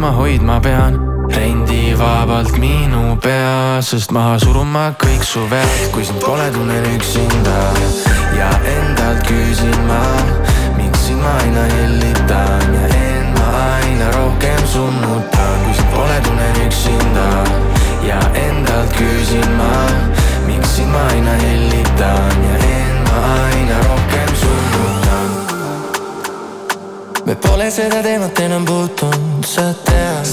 ma hoidma pean. Rendivabalt minu pea, sest maha suruma kõik su vead, kui sind pole, tunnen üksinda ja endalt küsin ma, miks sind ma aina hellitan ja end ma aina rohkem summutan, kui sind pole, tunnen üksinda ja endalt küsin ma, miks sind ma aina hellitan ja end ma aina rohkem summutan me pole seda teemat enam puutunud, sa tead.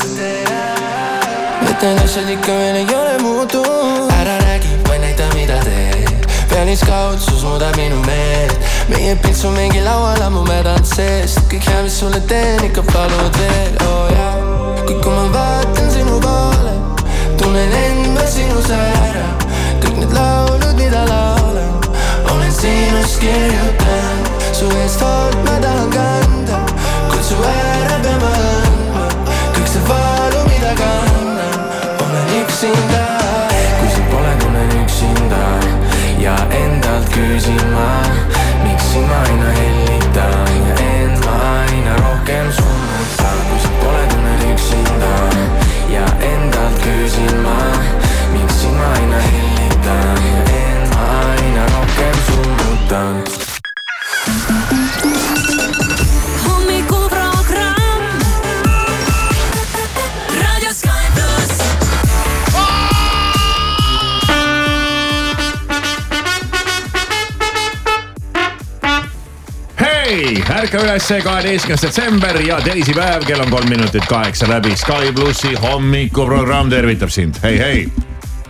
et need asjad ikka veel ei ole muutunud. ära räägi, vaid näita, mida teed. pealiskaudsus muudab minu meelt. meie pilts on mingi laual ammu mädanud seest. kõik hea, mis sulle teen, ikka palud veel, oo oh, jaa. kuid kui ma vaatan sinu poole, tunnen end ma sinus ära. kõik need laulud, mida laulan, olen sinust kirjutanud. su eest hoolt ma tahan kanda su ära peame kõik see valu, mida kannan, olen üksinda. kui sind pole, tunnen üksinda ja endalt küsin ma, miks sind ma aina hellitan ja end ma aina rohkem summutan. kui sind pole, tunnen üksinda ja endalt küsin ma, miks sind ma aina hellitan ja end ma aina rohkem summutan. Ärka üles, kaheteistkümnes detsember ja teisipäev, kell on kolm minutit kaheksa läbi. Sky plussi hommikuprogramm tervitab sind, hei, hei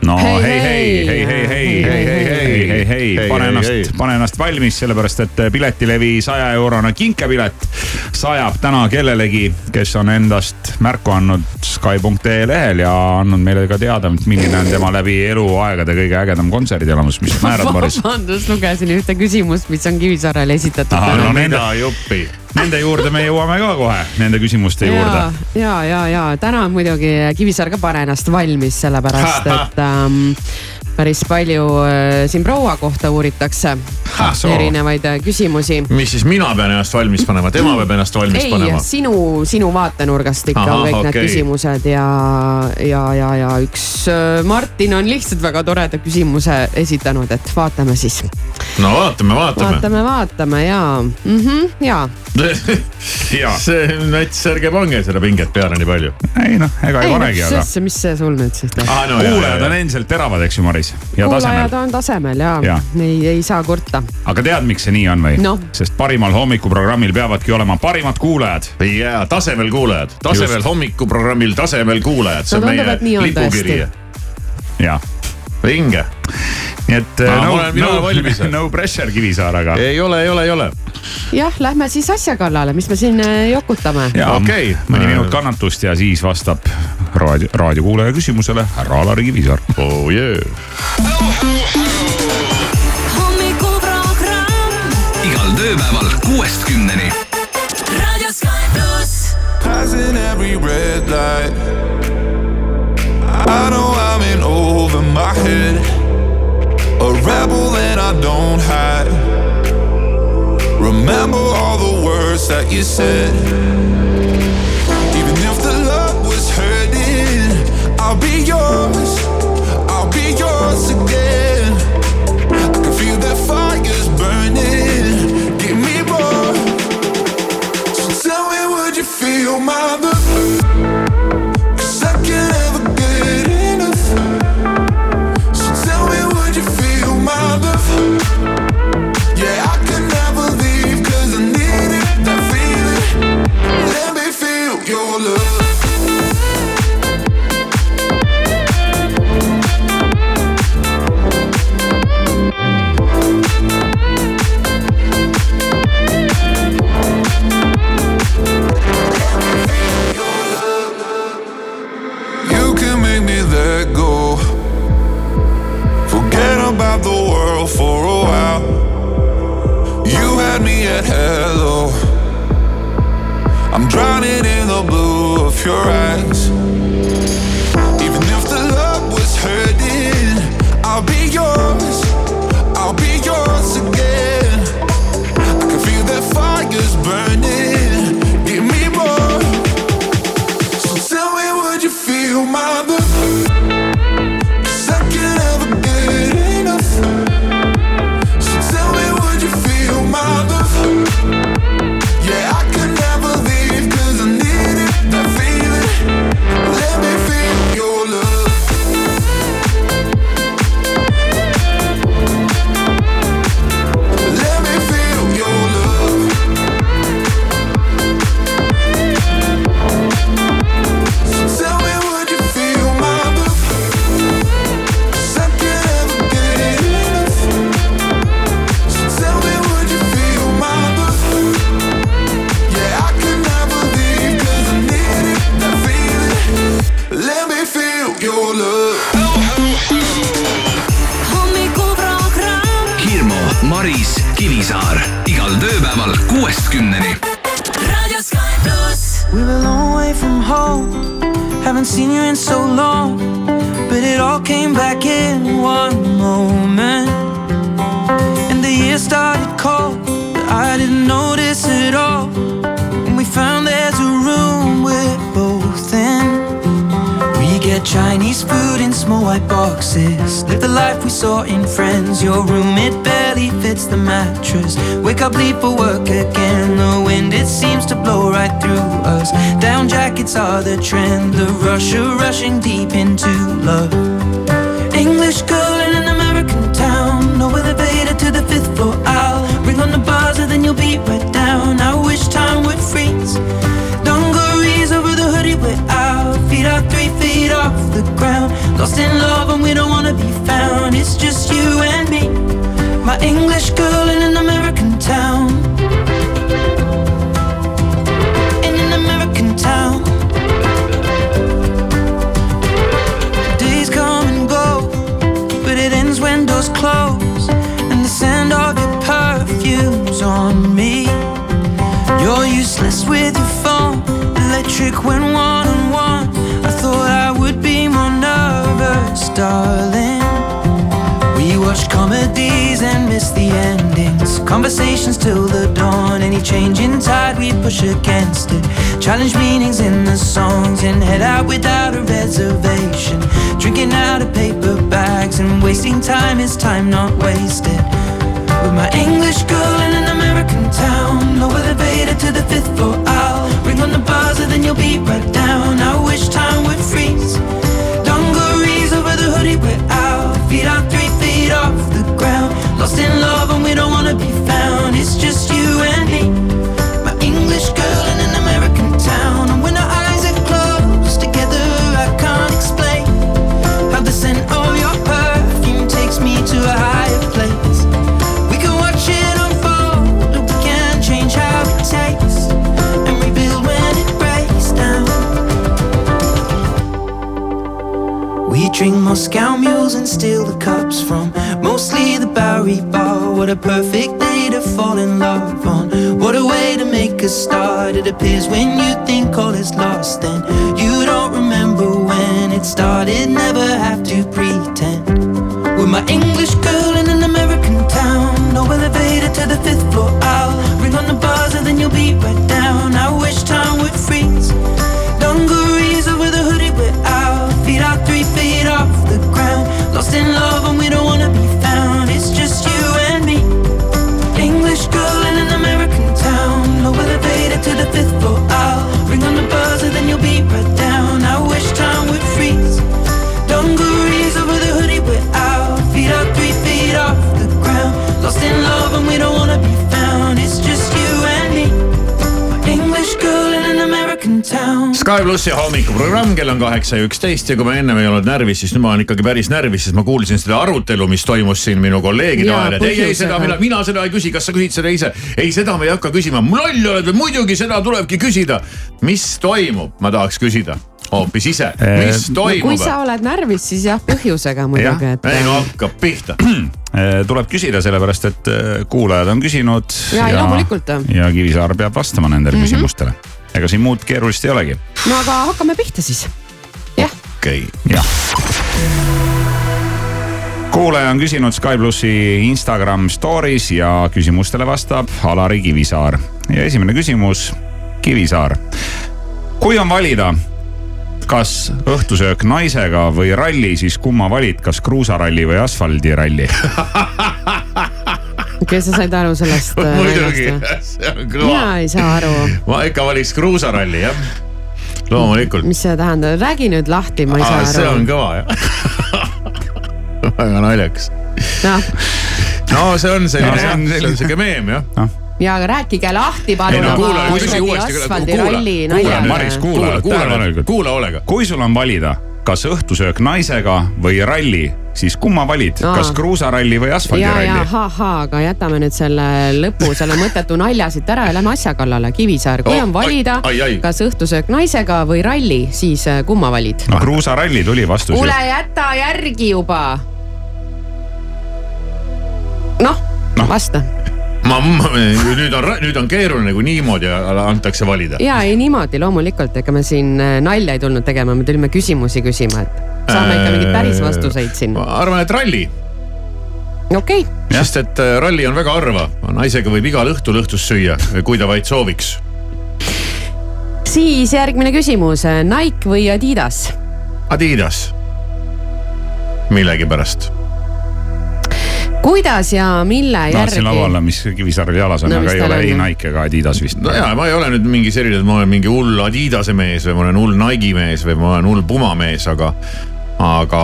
no hei, hei, hei, hei, hei, hei, hei, hei, hei, hei, pane ennast, pane ennast valmis, sellepärast et Piletilevi saja eurone kinkepilet sajab täna kellelegi, kes on endast märku andnud Sky.ee lehel ja andnud meile ka teada, milline on tema läbi eluaegade kõige ägedam kontserdielamus, mis määrad, Maris? vabandust, lugesin ühte küsimust, mis on Kivisaarele esitatud. no nende juppi Nende juurde me jõuame ka kohe, nende küsimuste juurde. ja, ja, ja täna muidugi Kivisaar ka pane ennast valmis, sellepärast et ähm, päris palju äh, siin proua kohta uuritakse Ha, soo. erinevaid äh, küsimusi. mis siis mina pean ennast valmis panema, tema peab ennast valmis ei, panema? sinu, sinu vaatenurgast ikka Ahah, on kõik okei. need küsimused ja, ja, ja, ja üks äh, Martin on lihtsalt väga toreda küsimuse esitanud, et vaatame siis. no vaatame, vaatame. vaatame, vaatame ja mm, -hmm, ja see nats, ärge pange seda pinget peale nii palju. ei noh, ega ei panegi, aga. mis see sul nüüd siis teeb Ah, no, kuulajad on endiselt teravad, eks ju, Maris. Ja kuulajad tasemel. on tasemel ja, Ja. ei, ei saa kurta. aga tead, miks see nii on või Noh. sest parimal hommikuprogrammil peavadki olema parimad kuulajad. ja tasemel kuulajad, tasemel Just. hommikuprogrammil tasemel kuulajad, see No on tundub, et nii meie on lipukiri. ja, vinge. Nii et ma no, olen- mina no, olen valmis. no pressure Kivisaar, aga. ei ole, ei ole, ei ole. jah, lähme siis asja kallale, mis me siin äh, jokutame. ja Okei. mõni minut kannatust ja siis vastab raadio, raadiokuulaja küsimusele härra Alari Kivisaar. oh yeah. hommikuprogramm igal tööpäeval kuuest kümneni. Raadio Sky pluss. Passing every red light. I know I'm in over my head. A rebel that I don't hide. Remember all the words that you said. I'm drowning in the blue of your eyes. Mattress. Wake up, leave for work again. The wind, it seems to blow right through us. Down jackets are the trend. The rush of rushing deep into love. English girl in an American town. No elevator to the fifth floor. I'll ring on the buzzer, then you'll be right down. I wish time would freeze. Dungarees over the hoodie we're out. Feet are three feet off the ground. Lost in love and we don't wanna be found. It's just you and me. My English girl when one on one. I thought I would be more nervous, darling. We watch comedies and miss the endings. Conversations till the dawn. Any change in tide, we push against it. Challenge meanings in the songs and head out without a reservation. Drinking out of paper bags and wasting time is time not wasted. With my English girl in an American town. No elevator to the fifth floor. I'll ring on the buzzer, then you'll be right down. I wish time would freeze. Dungarees over the hoodie we're out. Feet are three feet off the ground. Lost in love and we don't wanna be found. It's just you and me. My English girl in drink Moscow mules and steal the cups from mostly the Bowery Bar. What a perfect day to fall in love on. What a way to make a start. It appears when you think all is lost, then you don't remember when it started. Never have to pretend. With my English girl in an American town. No elevator to the fifth floor. I'll ring on the buzzer, then you'll be right down. I Lost in love and we don't wanna be found. It's just you and me. English girl in an American town. No elevator to the fifth floor. I'll ring on the buzzer, Sky plussi hommikuprogramm, kell on kaheksa ja üksteist ja kui ma ennem ei olnud närvis, siis nüüd ma olen ikkagi päris närvis, sest ma kuulsin seda arutelu, mis toimus siin minu kolleegide vahel, et ei, ei seda mina, mina seda ei küsi, kas sa küsid seda ise. ei, seda me ei hakka küsima, loll oled või muidugi seda tulebki küsida. mis toimub, ma tahaks küsida hoopis ise, mis no kui toimub? sa oled närvis, siis jah, põhjusega muidugi, et. ei no hakkab pihta. Eh, tuleb küsida, sellepärast et eh, kuulajad on küsinud. Jaa, ei, loomulikult. ja Kivisaar peab vastama nendele mm -hmm. küsimustele. Ega siin muud keerulist ei olegi. no aga hakkame pihta siis. jah, okei, jah. kuulaja on küsinud Sky plussi Instagram story's ja küsimustele vastab Alari Kivisaar ja esimene küsimus, Kivisaar. kui on valida, kas õhtusöök naisega või ralli, siis kumma valid, kas kruusaralli või asfaldiralli? kes sa said aru sellest? muidugi, see on kõva mina. ei saa aru, ma ikka valiks kruusaralli jah, loomulikult. mis see tähendab, räägi nüüd lahti, ma ei Aa, see saa on aru. kõva jah. väga naljakas. noh, no see on selline No see on, see on siuke meem jah. ja aga rääkige lahti palun no oma kuula, küsi kuidagi uuesti, kuula, asfaldiralli kuula, kuula, Maris, naljaga. kuula. kuula, kuula tähelepanelikult. nüüd, kuula hoolega. kui sul on valida, kas õhtusöök naisega või ralli, siis kumma valid, kas kruusaralli või ja, ja asfaldiralli? ahhaa, aga jätame nüüd selle lõpu, selle mõttetu nalja siit ära ja lähme asja kallale. Kivisaar, kui Oh, on valida kas õhtusöök naisega või ralli, siis äh, kumma valid? no kruusaralli tuli vastus kuule, jäta järgi juba. noh, no. vasta ma, ma, nüüd on, nüüd on keeruline, kui niimoodi antakse valida. ja ei niimoodi loomulikult, ega me siin äh, nalja ei tulnud tegema, me tulime küsimusi küsima, et saame ikka mingeid päris vastuseid siin. ma arvan, et ralli. okei okay.. sest et äh, ralli on väga harva, naisega võib igal õhtul õhtust süüa, kui ta vaid sooviks. siis järgmine küsimus, Nike või Adidas? Adidas. millegipärast kuidas ja mille järgi? tahtsin lauale, mis Kivisaarel jalas on no,, aga ei ole ei Nike ega Adidas vist. no ja ma ei ole nüüd mingi selline, et ma olen mingi hull Adidase mees või ma olen hull Nike'i mees või ma olen hull Puma mees, aga aga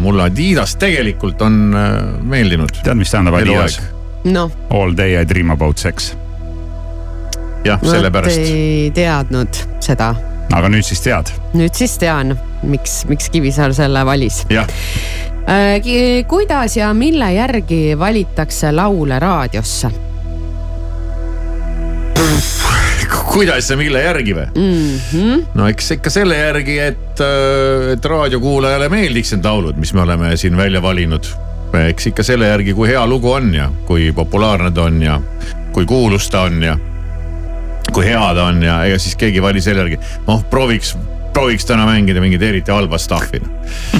mulle Adidas tegelikult on äh, meeldinud. tead, mis tähendab Adidas? noh. All day I dream about sex. jah, sellepärast. ei teadnud seda. aga nüüd siis tead? nüüd siis tean, miks, miks Kivisaar selle valis. jah kuidas ja mille järgi valitakse laule raadiosse? kuidas ja mille järgi või mm? -hmm. no eks ikka selle järgi, et, äh, et raadiokuulajale meeldiks need laulud, mis me oleme siin välja valinud. eks ikka selle järgi, kui hea lugu on ja kui populaarne ta on ja kui kuulus ta on ja kui hea ta on ja ega siis keegi ei vali selle järgi. noh, prooviks prooviks täna mängida mingit eriti halba stuff'i.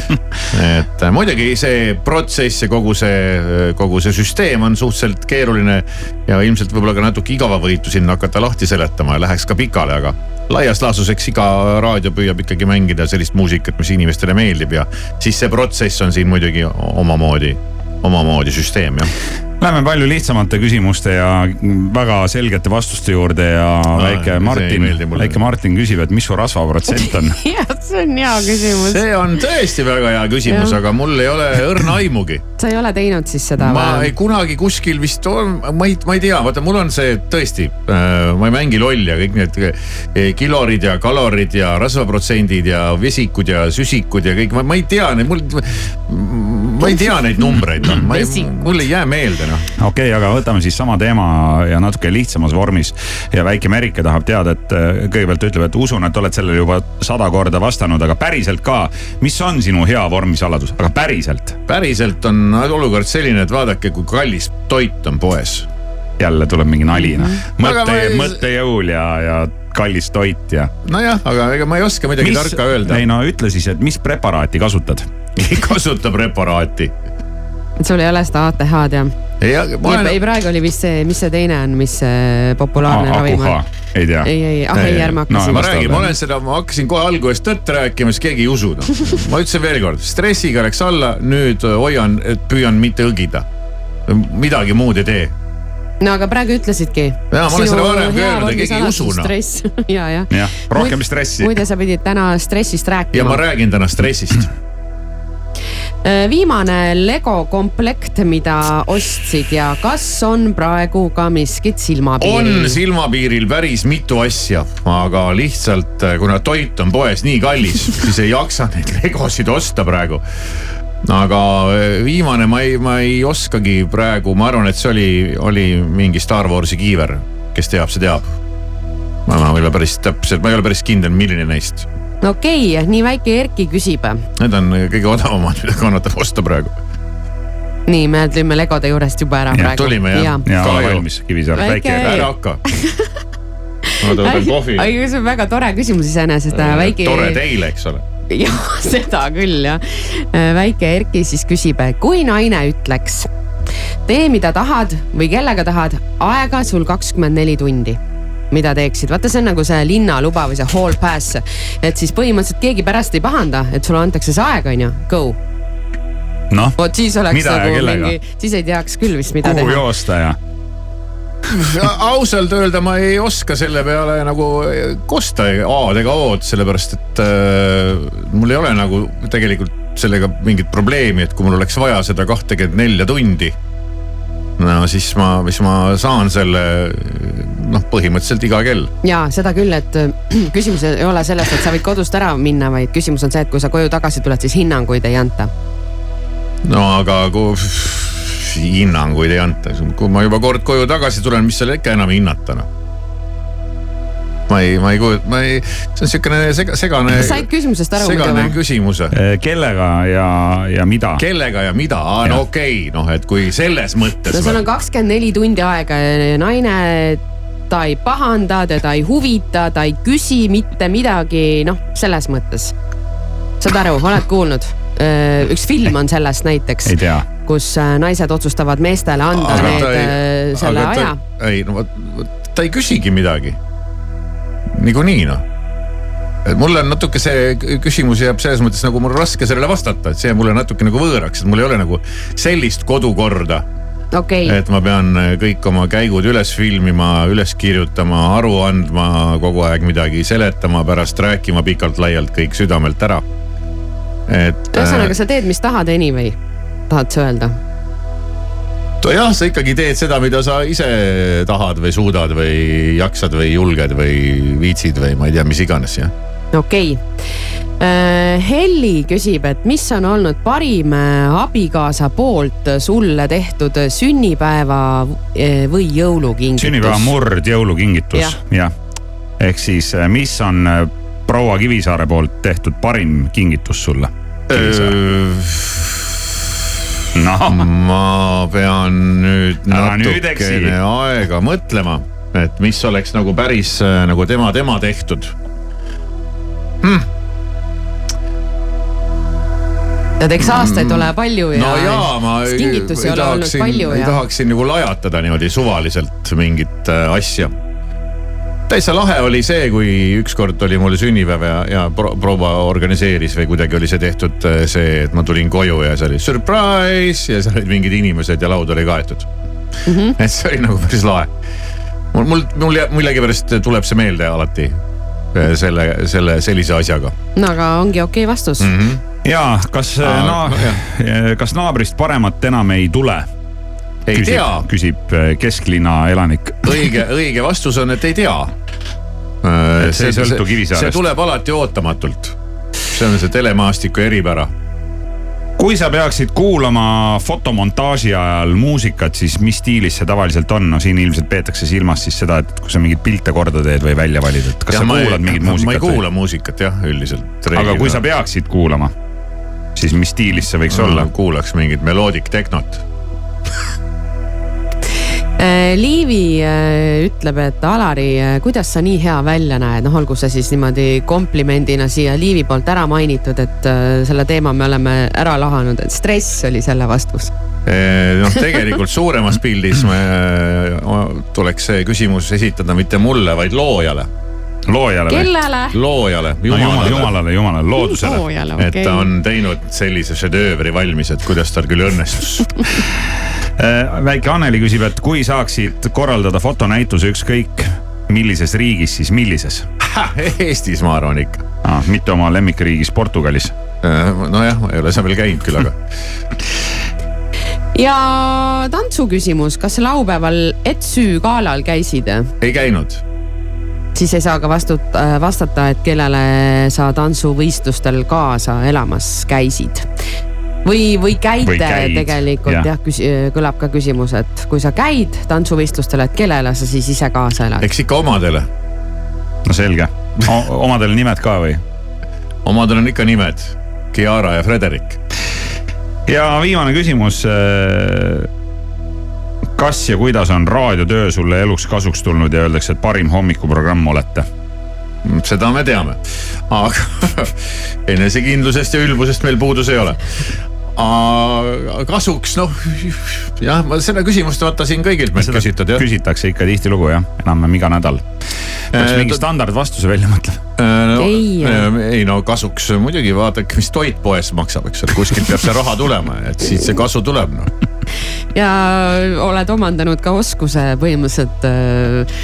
et äh, muidugi see protsess ja kogu see, kogu see süsteem on suhteliselt keeruline ja ilmselt võib-olla ka natuke igavavõitu sinna hakata lahti seletama ja läheks ka pikale, aga laias laastus, eks iga raadio püüab ikkagi mängida sellist muusikat, mis inimestele meeldib ja siis see protsess on siin muidugi omamoodi, omamoodi süsteem jah Läheme palju lihtsamate küsimuste ja väga selgete vastuste juurde ja no, väike Martin, väike Martin küsib, et mis su rasvaprotsent on jah, see on hea küsimus. see on tõesti väga hea küsimus, aga mul ei ole õrna aimugi. sa ei ole teinud siis seda ma või? ei kunagi kuskil vist ma ei, ma ei tea, vaata, mul on see tõesti äh,, ma ei mängi lolli ja kõik need äh, kilorid ja kalorid ja rasvaprotsendid ja vesikud ja süsikud ja kõik, ma ei tea, mul, ma ei tea neid numbreid, noh, mul ei jää meelde noh. okei okay,, aga võtame siis sama teema ja natuke lihtsamas vormis. ja väike Merike tahab teada, et äh, kõigepealt ütleb, et usun, et oled sellele juba sada korda vastanud, aga päriselt ka. mis on sinu hea vormisaladus, aga päriselt? päriselt on olukord selline, et vaadake, kui kallis toit on poes. jälle tuleb mingi nali noh, mõtte, ma... mõttejõul ja, ja kallis toit ja. nojah, aga ega ma ei oska midagi mis, tarka öelda. ei no ütle siis, et mis preparaati kasutad? ei kasuta preparaati et sul ei ole seda ATH-d jah? ei, olen... ei praegu oli vist see, mis see teine on, mis see populaarne ah, ravim on? ei tea. ei, ei, ah ei, ärme hakka no, ma räägin, ma olen seda, ma hakkasin kohe alguses tõtt rääkima, siis keegi ei usu noh. ma ütlesin veel kord, stressiga läks alla, nüüd hoian, püüan mitte õgida. midagi muud ei tee no aga praegu ütlesidki. ja ma olen seda varem ka öelnud ja keegi ei usu noh. stress ja, jah. jah, rohkem stressi. muide, sa pidid täna stressist rääkima. ja ma räägin täna stressist Äh, viimane Lego komplekt, mida ostsid ja kas on praegu ka miskit silmapiiril? on silmapiiril päris mitu asja, aga lihtsalt äh, kuna toit on poes nii kallis, siis ei jaksa neid Legosid osta praegu aga äh, viimane ma ei, ma ei oskagi praegu, ma arvan, et see oli, oli mingi Star Warsi kiiver, kes teab, see teab. ma ei ole päris täpselt, ma ei ole päris kindel, milline neist no okei okay,, nii väike Erki küsib. Need on kõige odavamad, mida kannatab osta praegu. nii, me tulime legode juurest juba ära ja, praegu. tulime jah ja. ja. oleme valmis, Kivisaar, väike. ära hakka ma tõmban kohvi. aga see on väga tore küsimus iseenesest, väike. tore teile, eks ole jah, seda küll jah. väike Erki siis küsib, kui naine ütleks, tee mida tahad või kellega tahad, aega sul kakskümmend neli tundi mida teeksid, vaata, see on nagu see linnaluba või see hall pass. et siis põhimõtteliselt keegi pärast ei pahanda, et sulle antakse see aeg, on ju, go noh, vot siis oleks mida nagu mingi, siis ei teaks küll vist, mida Kuhu teha. kuhu joosta ja ausalt öelda ma ei oska selle peale nagu kosta A-d ega O-d, sellepärast et äh, mul ei ole nagu tegelikult sellega mingit probleemi, et kui mul oleks vaja seda kahtekümmet nelja tundi no siis ma, siis ma saan selle noh, põhimõtteliselt iga kell. ja seda küll, et küsimus ei ole selles, et sa võid kodust ära minna, vaid küsimus on see, et kui sa koju tagasi tuled, siis hinnanguid ei anta. no aga kui hinnanguid ei anta, kui ma juba kord koju tagasi tulen, mis seal ikka enam hinnata noh. ma ei, ma ei kujuta, ma ei, see on siukene sega, segane. said küsimusest aru muidu segane või? küsimus. kellega ja, ja mida? kellega ja mida, no Jah. okei okay,, noh, et kui selles mõttes. no sul on kakskümmend neli tundi aega ja naine, ta ei pahanda, teda ei huvita, ta ei küsi mitte midagi, noh, selles mõttes. saad aru, oled kuulnud? üks film on sellest näiteks ei, tea. kus äh, naised otsustavad meestele anda Aga need ei- äh, selle aga aja. ei no vot, ta ei küsigi midagi. niikuinii noh. et mulle on natuke see küsimus jääb selles mõttes nagu mul on raske sellele vastata, et see mulle natuke nagu võõraks, et mul ei ole nagu sellist kodukorda, okei, et ma pean kõik oma käigud üles filmima, üles kirjutama, aru andma, kogu aeg midagi seletama, pärast rääkima pikalt-laialt kõik südamelt ära. et. ühesõnaga sa teed, mis tahad anyway, tahad sa öelda? jah, sa ikkagi teed seda, mida sa ise tahad või suudad või jaksad või julged või viitsid või ma ei tea, mis iganes jah. okei okay.. Helli küsib, et mis on olnud parim äh, abikaasa poolt sulle tehtud sünnipäeva äh, või jõulukingitus? sünnipäeva murd jõulukingitus Jah., jah. ehk siis, mis on äh, proua Kivisaare poolt tehtud parim kingitus sulle? noh, ma pean nüüd natukene aega mõtlema, et mis oleks nagu päris äh, nagu tema, tema tehtud. tead, eks aastaid ole palju ja no jaa, ma kingitusi ei ole olnud tahaksin- palju ei ja tahaks siin nagu lajatada niimoodi suvaliselt mingit äh, asja. täitsa lahe oli see, kui ükskord oli mul sünnipäev ja, ja pro- proua organiseeris või kuidagi oli see tehtud äh, see, et ma tulin koju ja see oli surprise ja seal olid mingid inimesed ja laud oli kaetud mm. -hmm. et see oli nagu päris lahe. mul, mul, mul millegipärast tuleb see meelde alati äh, selle, selle sellise asjaga no aga ongi okei vastus mm. mm. -hmm. Ja kas Aa, na,, kas naabrist paremat enam ei tule? ei küsib, tea, küsib äh, kesklinna elanik. õige, õige vastus on, et ei tea. Et see ei sõltu Kivisaarest. see tuleb alati ootamatult. see on see telemaastiku eripära. kui sa peaksid kuulama fotomontaaži ajal muusikat, siis mis stiilis see tavaliselt on? no siin ilmselt peetakse silmas siis seda, et kui sa mingeid pilte korda teed või välja valid, et kas ja, sa kuulad mingit ma ei muusikat kuula muusikat jah, üldiselt. aga kui sa peaksid kuulama, siis mis stiilis see võiks olla? kuulaks mingit meloodik tehnot. Äh, Liivi äh, ütleb, et Alari, kuidas sa nii hea välja näed, noh, olgu see siis niimoodi komplimendina siia Liivi poolt ära mainitud, et äh, selle teema me oleme ära lahanud, et stress oli selle vastus. noh, tegelikult suuremas pildis me, tuleks see küsimus esitada mitte mulle, vaid loojale, loojale või? kellele? loojale, no, jumalale, jumalale. jumalale, jumalale, loodusele. loojale, et ta on teinud sellise šedöövri valmis, et kuidas tal küll õnnestus Äh, väike Anneli küsib, et kui saaksid korraldada fotonäituse ükskõik millises riigis, siis millises Eestis ma arvan ikka. ah,? mitte oma lemmikriigis Portugalis. nojah, ma ei ole seal veel käinud küll, aga ja tantsu küsimus, kas laupäeval Etsü galal käisid? ei käinud. Siis ei saa ka vastut-, vastata, et kellele sa tantsuvõistlustel kaasa elamas käisid. või, või käite Või käid, tegelikult jah. jah, jah, kõlab ka küsimus, et kui sa käid tantsuvõistlustel, et kellele sa siis ise kaasa elad? eks ikka omadele, no selge, omadele nimed ka või? omadel on ikka nimed, Chiara ja Frederik. ja viimane küsimus. Kas ja kuidas on raadiotöö sulle eluks kasuks tulnud ja öeldakse, et parim hommikuprogramm olete? seda me teame, aga enesekindlusest ja ülbusest meil puudus ei ole. Kasuks noh, jah, ma seda küsimust vaata siin kõigilt meilt küsitud jah. küsitakse ikka tihtilugu jah, enam-vähem iga nädal. peaks Äh, mingi ta- standardvastuse välja mõtlema. No, Ei. ei no kasuks muidugi vaadake, mis toit poes maksab, eks ole, kuskilt peab see raha tulema, et siit see kasu tuleb noh. ja oled omandanud ka oskuse põhimõtteliselt äh,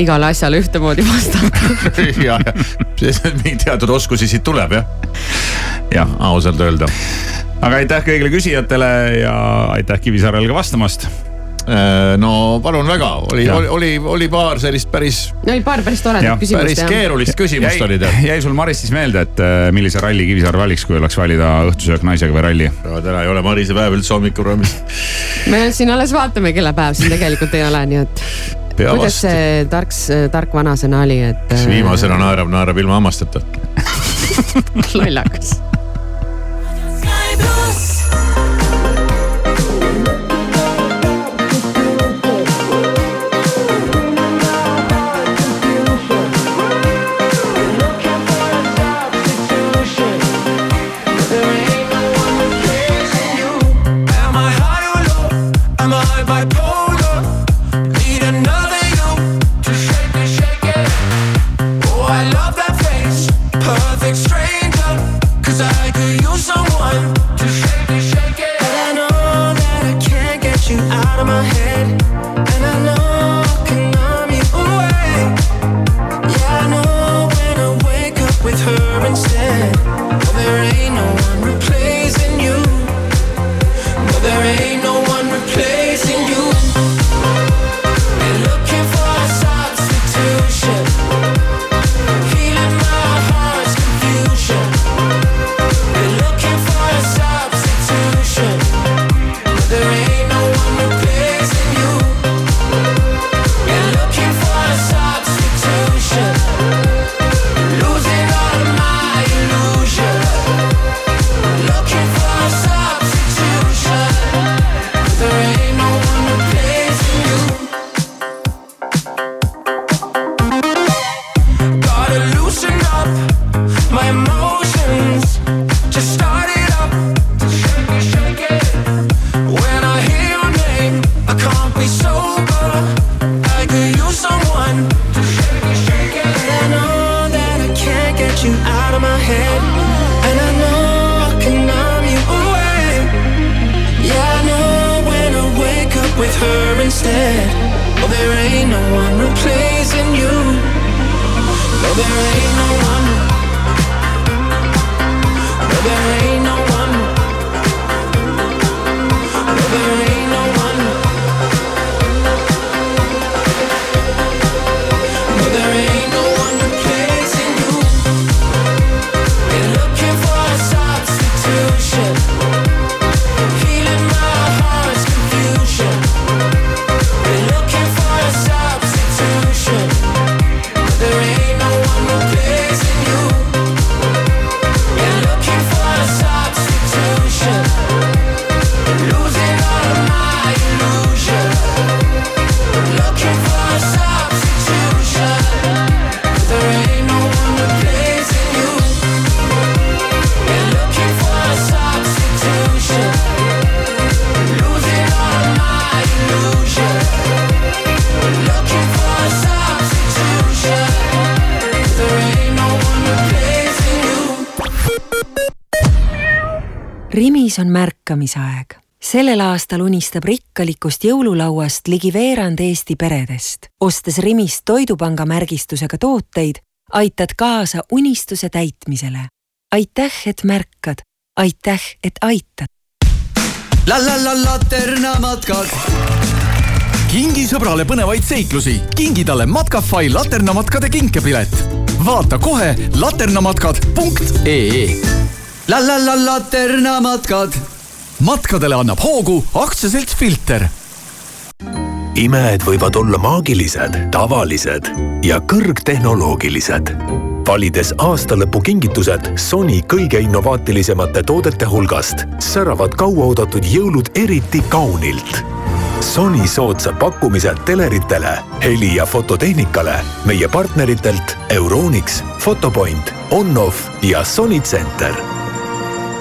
igale asjale ühtemoodi vastata. ja, ja mingi teatud oskusi siit tuleb jah, jah, ausalt öelda. Aga aitäh kõigile küsijatele ja aitäh Kivisaarele ka vastamast. Äh, no palun väga, oli, oli, oli, oli paar sellist päris, no oli paar päris toredat küsimust päris jah. keerulist küsimust oli teil. jäi sul Maristis meelde, et äh, millise ralli Kivisaar valiks, kui oleks valida õhtusöök naisega või ralli? täna ei ole Marise päev üldse hommikuprogrammis. me siin alles vaatame, kelle päev siin tegelikult ei ole, nii et kuidas see tark, tark vanasõna oli, et. kes viimasena naerab, naerab ilma hammasteta. lollakas. There ain't no one replacing you. No, there ain't no one. On märkamisaeg. sellel aastal unistab rikkalikust jõululauast ligi veerand Eesti peredest. ostes Rimist Toidupanga märgistusega tooteid, aitad kaasa unistuse täitmisele. aitäh, et märkad, aitäh, et aitad. la la la Laterna matkad. kingi sõbrale põnevaid seiklusi, kingi talle Matkafai laternamatkade kinkepilet. vaata kohe laternamatkad.ee. la la la Laterna matkad. Matkadele annab hoogu aktsiaselts Filter imed võivad olla maagilised, tavalised ja kõrgtehnoloogilised. valides aastalõpukingitused Sony kõige innovaatilisemate toodete hulgast, säravad kauaoodatud jõulud eriti kaunilt. Sony soodsad pakkumised teleritele, heli- ja fototehnikale meie partneritelt Euronix, Fotopoint, Onoff ja Sony Center.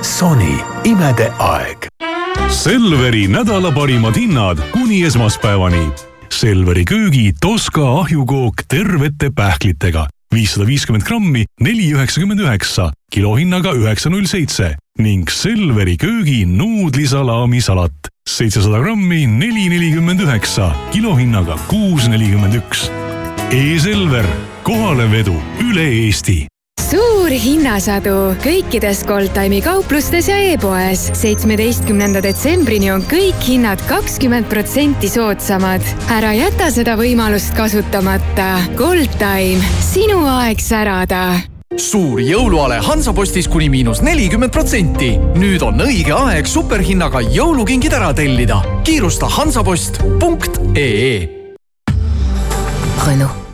Sony, imede aeg Selveri nädala parimad hinnad kuni esmaspäevani. Selveri köögi Toska ahjukook tervete pähklitega viissada viiskümmend grammi, neli üheksakümmend üheksa, kilohinnaga üheksa null seitse ning Selveri köögi nuudlisalaamisalat seitsesada grammi, neli nelikümmend üheksa, kilohinnaga kuus nelikümmend üks. E-Selver, kohalevedu üle Eesti suur hinnasadu kõikides Goldtime'i kauplustes ja e-poes. seitsmeteistkümnenda detsembrini on kõik hinnad kakskümmend protsenti soodsamad. ära jäta seda võimalust kasutamata. Goldtime, sinu aeg särada suur jõuluale Hansapostis kuni miinus nelikümmend protsenti. nüüd on õige aeg superhinnaga jõulukingid ära tellida. kiirusta hansapost.ee Renault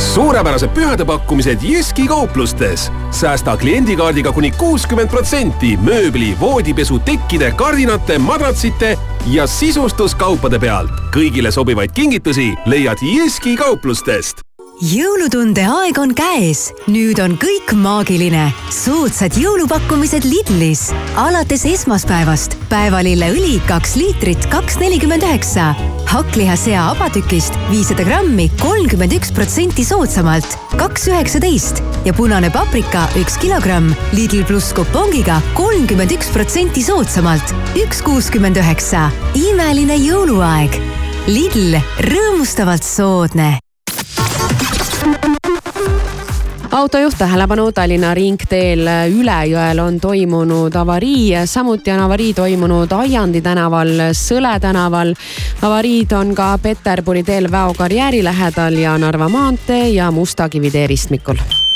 suurepärased pühade pakkumised Jyski kauplustes. säästa kliendikaardiga kuni kuuskümmend protsenti mööbli, voodipesu, tekkide, kardinate, madratsite ja sisustuskaupade pealt. kõigile sobivaid kingitusi leiad Jyski kauplustest jõulutunde aeg on käes, nüüd on kõik maagiline. soodsad jõulupakkumised Lidlis. alates esmaspäevast päevalilleõli kaks liitrit, kaks nelikümmend üheksa. hakklihasea abatükist viissada grammi, kolmkümmend üks protsenti soodsamalt, kaks üheksateist ja punane paprika üks kilogramm Lidl pluss kupongiga kolmkümmend üks protsenti soodsamalt, üks kuuskümmend üheksa. imeline jõuluaeg. Lidl, rõõmustavalt soodne autojuht tähelepanu, Tallinna ringteel Ülejõel on toimunud avarii, samuti on avarii toimunud Aiandi tänaval, Sõle tänaval. avariid on ka Peterburi teel Väo karjääri lähedal ja Narva maantee ja Mustakivi teeristmikul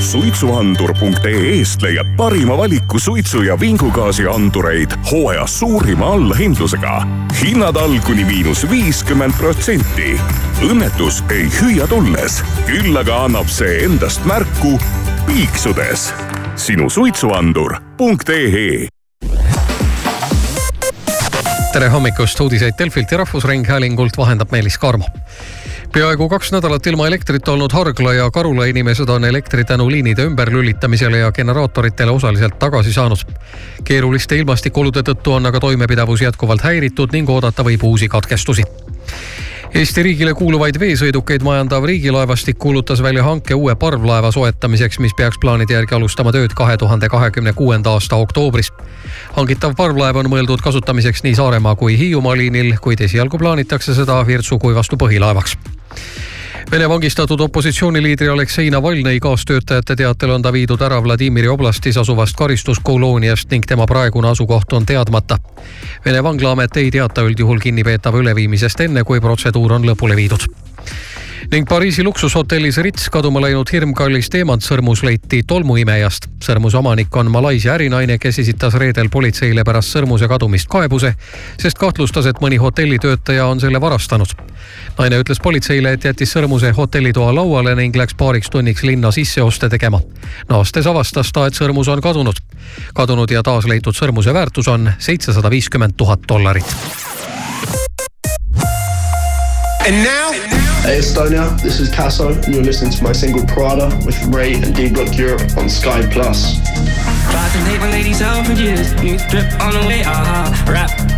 suitsuandur.ee-st leiad parima valiku suitsu ja vingugaasiandureid hooaja suurima allahindlusega. hinnad all kuni miinus viiskümmend protsenti. õnnetus ei hüüa tulles, küll aga annab see endast märku piiksudes. sinu suitsuandur.ee tere hommikust, uudiseid Delfilt ja Rahvusringhäälingult vahendab Meelis Karmo peaaegu kaks nädalat ilma elektrit olnud Hargla ja Karula inimesed on elektri tänu liinide ümberlülitamisele ja generaatoritele osaliselt tagasi saanud. keeruliste ilmastikuolude tõttu on aga toimepidavus jätkuvalt häiritud ning oodata võib uusi katkestusi. Eesti riigile kuuluvaid veesõidukeid majandav riigilaevastik kuulutas välja hanke uue parvlaeva soetamiseks, mis peaks plaanide järgi alustama tööd kahe tuhande kahekümne kuuenda aasta oktoobris. hangitav parvlaev on mõeldud kasutamiseks nii Saaremaa kui Hiiumaa liinil, kuid esialgu plaanitakse seda Virtsu Kuivastu põhilaevaks Vene vangistatud opositsiooniliidri Aleksei Navalnõi kaastöötajate teatel on ta viidud ära Vladimiri oblastis asuvast karistuskolooniast ning tema praegune asukoht on teadmata. Vene vanglaamet ei teata üldjuhul kinnipeetava üleviimisest enne, kui protseduur on lõpule viidud ning Pariisi luksushotellis Ritz kaduma läinud hirmkallis teemantsõrmus leiti tolmuimejast. sõrmuse omanik on Malaisia ärinaine, kes esitas reedel politseile pärast sõrmuse kadumist kaebuse, sest kahtlustas, et mõni hotellitöötaja on selle varastanud. naine ütles politseile, et jättis sõrmuse hotellitoa lauale ning läks paariks tunniks linna sisseoste tegema. naastes avastas ta, et sõrmus on kadunud. kadunud ja taas leitud sõrmuse väärtus on seitsesada viiskümmend tuhat dollarit. And now Hey Estonia, this is Tasso, and you're listening to my single Prada with Ray and D Block Europe on Sky Plus. Tried to take my on the way. Uh-huh. Rap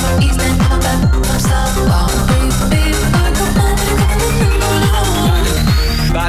so.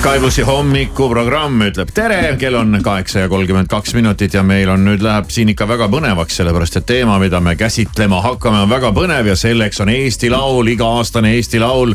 Sky plussi hommikuprogramm ütleb tere, kell on kaheksa ja kolmkümmend kaks minutit ja meil on nüüd läheb siin ikka väga põnevaks, sellepärast et teema, mida me käsitlema hakkame, on väga põnev ja selleks on Eesti Laul, iga-aastane Eesti Laul.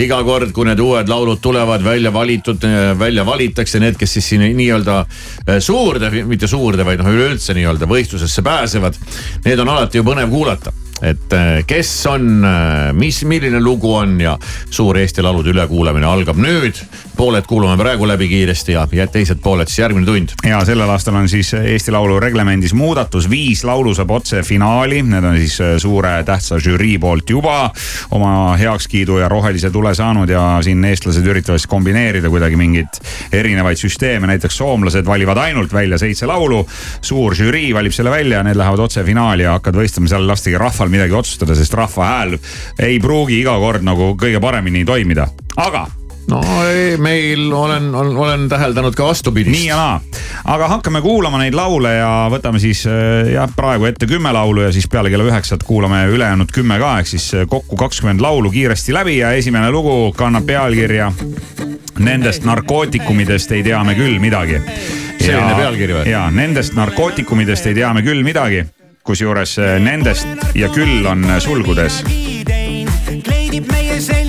iga kord, kui need uued laulud tulevad välja valitud, välja valitakse need, kes siis siin nii-öelda eh, suurde, mitte suurde, vaid noh, üleüldse nii-öelda võistlusesse pääsevad. Need on alati ju põnev kuulata et äh, kes on, äh, mis, milline lugu on ja suur Eesti Laulude ülekuulamine algab nüüd. Pooled kuulame praegu läbi kiiresti ja, ja teised pooled siis järgmine tund. ja sellel aastal on siis Eesti Laulu reglemendis muudatus, viis laulu saab otse finaali, need on siis äh, suure tähtsa žürii poolt juba oma heakskiidu ja rohelise tule saanud ja siin eestlased üritavad siis kombineerida kuidagi mingeid erinevaid süsteeme, näiteks soomlased valivad ainult välja seitse laulu. suur žürii valib selle välja ja need lähevad otse finaali ja hakkavad võistlema, seal lastigi rahval midagi otsustada, sest rahva hääl ei pruugi iga kord nagu kõige paremini toimida, aga no ei, meil olen, olen, olen täheldanud ka vastupidist. nii ja naa, aga hakkame kuulama neid laule ja võtame siis äh, jah, praegu ette kümme laulu ja siis peale kella üheksat kuulame ülejäänud kümme ka, ehk siis äh, kokku kakskümmend laulu kiiresti läbi ja esimene lugu kannab pealkirja Nendest narkootikumidest ei tea me küll midagi. selline pealkiri või? ja nendest narkootikumidest ei tea me küll midagi kusjuures äh, nendest ja küll on sulgudes. kleidib meie prügikastile.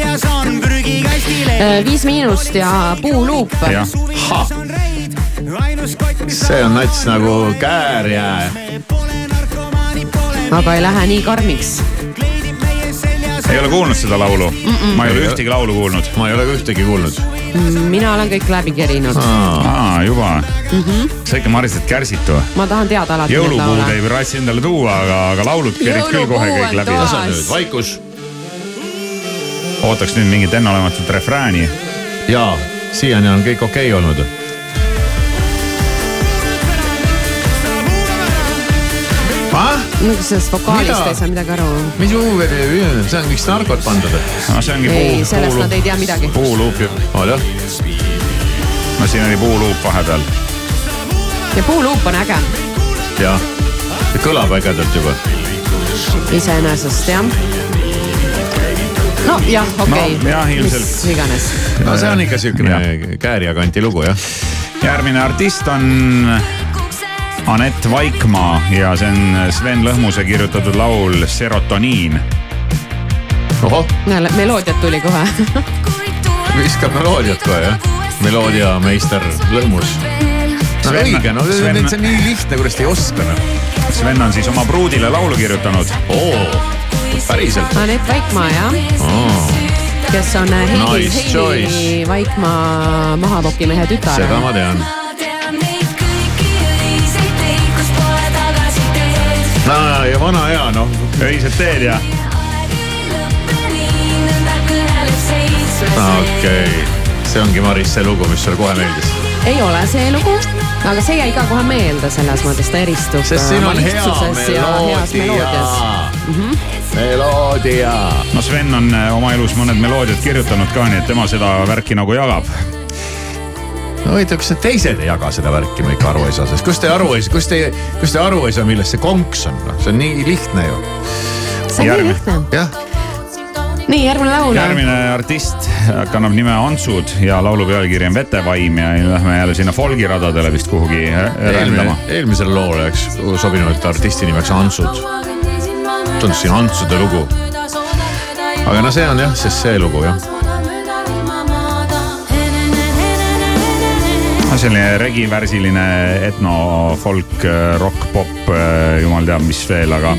Viis Miinust ja Puuluup. see on nats nagu käärjää. aga ei lähe nii karmiks ei ole kuulnud seda laulu mm? -mm. ma ei ole ühtegi laulu kuulnud. ma ei ole ka ühtegi kuulnud. mina olen kõik läbi kerinud. aa, juba mm. -hmm. sa ikka Marised kärsitu. ma tahan teada alati. jõulupuud ei rassi endale tuua, aga, aga laulud kerid küll kohe kõik läbi. vaikus. Ootaks nüüd mingit enneolematut refrääni. jaa, siiani on kõik okei okay olnud no sellest vokaalist Mida? ei saa midagi aru? mis Uwe, see on kõik narkot pandud. no see ongi ei, puu. sellest nad ei tea midagi. puuluup ju. on jah? no siin oli puuluup vahepeal. ja puuluup on äge. jah, kõlab ägedalt juba. iseenesest jah no jah, okei okay. no,. jah, ilmselt. mis iganes. no see on ikka siukene Kääria kanti lugu jah. järgmine artist on Anett Vaikmaa ja see on Sven Lõhmuse kirjutatud laul Serotoniin. ohoh. meloodiat tuli kohe viskab meloodiat kohe jah, meloodiameister Lõhmus. no Sven, õige, no Sven... see on nii lihtne, kuidas te ei oska noh. Sven on siis oma pruudile laulu kirjutanud. oo, päriselt. Anett Vaikmaa jah oh kes on Heidi nice, Heidi Vaikmaa mahapokimehe tütar. seda ma tean no ja vana hea noh. öised teed ja. okei okay., see ongi Maris see lugu, mis sulle kohe meeldis. ei ole see lugu, aga see jäi ka kohe meelde, selles mõttes ta eristub. sest siin on hea meloodia. Mm -hmm. Meloodia. no Sven on äh, oma elus mõned meloodiad kirjutanud ka, nii et tema seda värki nagu jagab no huvitav, kas teised ei jaga seda värki, ma ikka aru ei saa, sest kus te aru ei saa, kus te, kus te aru ei saa, milles see konks on, noh, see on nii lihtne ju. see on Järgmine. nii lihtne. jah nii, järgmine laul. järgmine artist kannab nime Antsud ja laulu pealkiri on Vetevaim ja lähme jälle sinna folgiradadele vist kuhugi rändama. eelmisele loole oleks sobinud artisti nimeks Antsud. Tundus siin Antsude lugu. aga no see on jah, sest see lugu jah no selline regivärsiline etno, folk, rock, pop, jumal teab, mis veel, aga